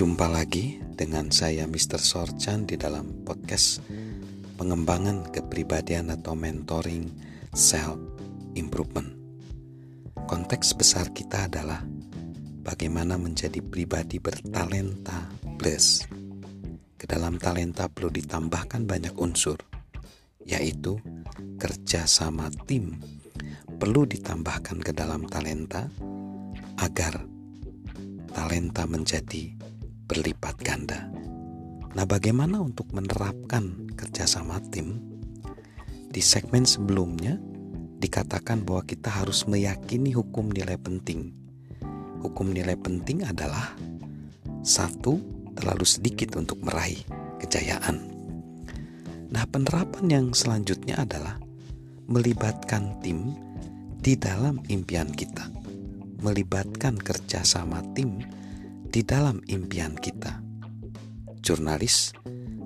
Jumpa lagi dengan saya Mr. Sorchan di dalam podcast pengembangan kepribadian atau mentoring self improvement. Konteks besar kita adalah bagaimana menjadi pribadi bertalenta plus. Ke dalam talenta perlu ditambahkan banyak unsur, yaitu kerja sama tim perlu ditambahkan ke dalam talenta agar talenta menjadi berlipat ganda. Nah, bagaimana untuk menerapkan kerjasama tim? Di segmen sebelumnya dikatakan bahwa kita harus meyakini hukum nilai penting. Hukum nilai penting adalah satu terlalu sedikit untuk meraih kejayaan. Nah, penerapan yang selanjutnya adalah melibatkan tim di dalam impian kita, melibatkan kerjasama tim di dalam impian kita. Jurnalis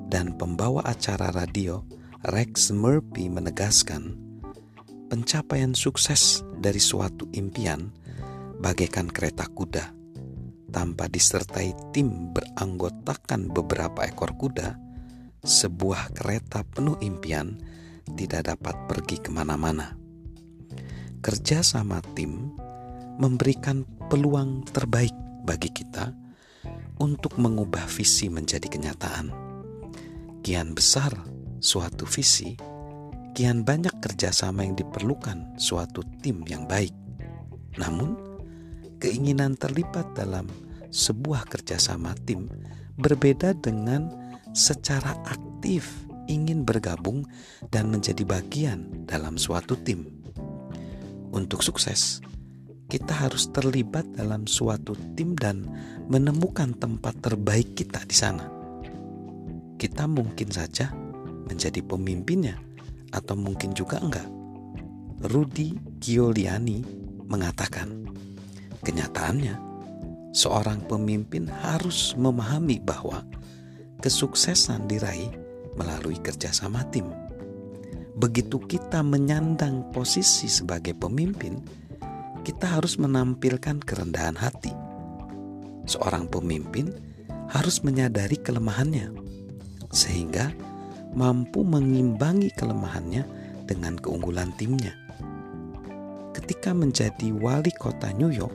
dan pembawa acara radio Rex Murphy menegaskan, pencapaian sukses dari suatu impian bagaikan kereta kuda. Tanpa disertai tim beranggotakan beberapa ekor kuda, sebuah kereta penuh impian tidak dapat pergi ke mana-mana. Kerja sama tim memberikan peluang terbaik bagi kita untuk mengubah visi menjadi kenyataan. Kian besar suatu visi, kian banyak kerjasama yang diperlukan suatu tim yang baik. Namun, keinginan terlibat dalam sebuah kerjasama tim berbeda dengan secara aktif ingin bergabung dan menjadi bagian dalam suatu tim. Untuk sukses, kita harus terlibat dalam suatu tim dan menemukan tempat terbaik kita di sana. Kita mungkin saja menjadi pemimpinnya atau mungkin juga enggak. Rudy Giuliani mengatakan, kenyataannya seorang pemimpin harus memahami bahwa kesuksesan diraih melalui kerjasama tim. Begitu kita menyandang posisi sebagai pemimpin, kita harus menampilkan kerendahan hati. Seorang pemimpin harus menyadari kelemahannya, sehingga mampu mengimbangi kelemahannya dengan keunggulan timnya. Ketika menjadi wali kota New York,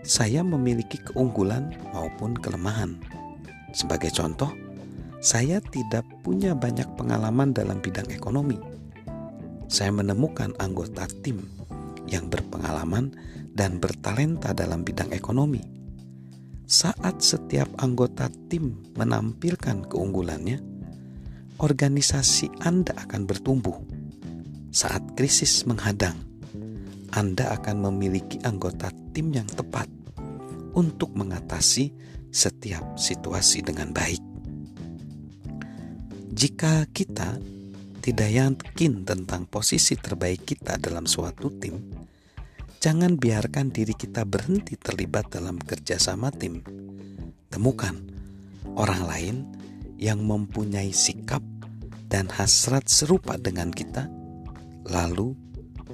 saya memiliki keunggulan maupun kelemahan. Sebagai contoh, saya tidak punya banyak pengalaman dalam bidang ekonomi. Saya menemukan anggota tim yang berpengalaman dan bertalenta dalam bidang ekonomi. Saat setiap anggota tim menampilkan keunggulannya, organisasi Anda akan bertumbuh. Saat krisis menghadang, Anda akan memiliki anggota tim yang tepat untuk mengatasi setiap situasi dengan baik. Jika kita tidak yakin tentang posisi terbaik kita dalam suatu tim, Jangan biarkan diri kita berhenti terlibat dalam kerjasama tim. Temukan orang lain yang mempunyai sikap dan hasrat serupa dengan kita, lalu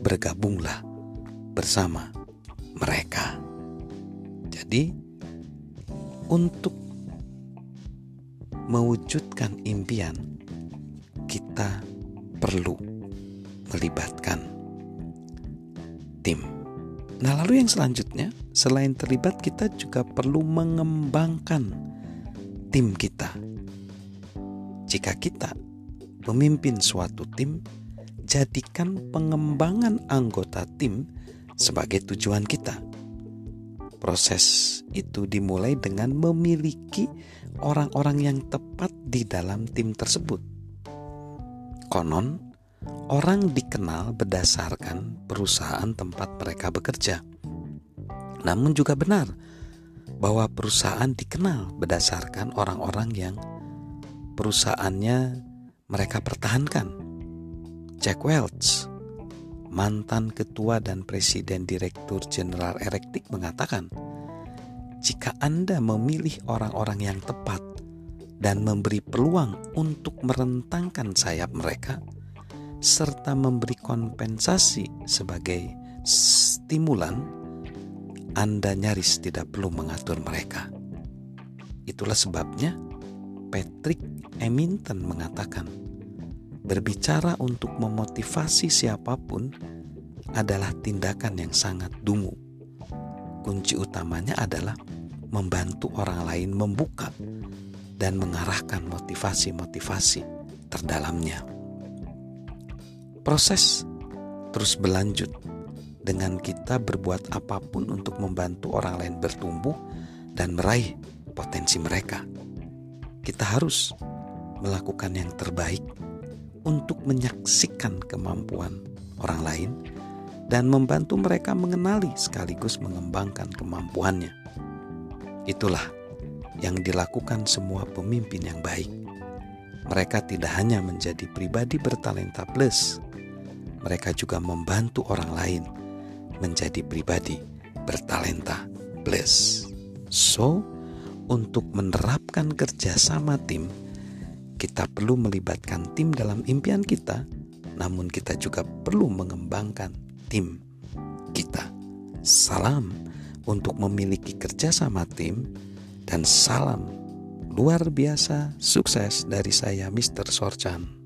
bergabunglah bersama mereka. Jadi, untuk mewujudkan impian, kita perlu melibatkan tim. Nah, lalu yang selanjutnya, selain terlibat, kita juga perlu mengembangkan tim kita. Jika kita memimpin suatu tim, jadikan pengembangan anggota tim sebagai tujuan kita. Proses itu dimulai dengan memiliki orang-orang yang tepat di dalam tim tersebut. Konon, Orang dikenal berdasarkan perusahaan tempat mereka bekerja. Namun juga benar bahwa perusahaan dikenal berdasarkan orang-orang yang perusahaannya mereka pertahankan. Jack Welch, mantan ketua dan presiden direktur Jenderal Erektik mengatakan, jika Anda memilih orang-orang yang tepat dan memberi peluang untuk merentangkan sayap mereka, serta memberi kompensasi sebagai stimulan, Anda nyaris tidak perlu mengatur mereka. Itulah sebabnya Patrick Eminton mengatakan, berbicara untuk memotivasi siapa pun adalah tindakan yang sangat dungu. Kunci utamanya adalah membantu orang lain membuka dan mengarahkan motivasi-motivasi terdalamnya. Proses terus berlanjut dengan kita berbuat apa pun untuk membantu orang lain bertumbuh dan meraih potensi mereka. Kita harus melakukan yang terbaik untuk menyaksikan kemampuan orang lain dan membantu mereka mengenali sekaligus mengembangkan kemampuannya. Itulah yang dilakukan semua pemimpin yang baik. Mereka tidak hanya menjadi pribadi bertalenta plus, mereka juga membantu orang lain menjadi pribadi bertalenta plus. So, untuk menerapkan kerjasama tim, kita perlu melibatkan tim dalam impian kita, namun kita juga perlu mengembangkan tim kita. Salam untuk memiliki kerjasama tim dan salam luar biasa sukses dari saya Mr. Sorchan.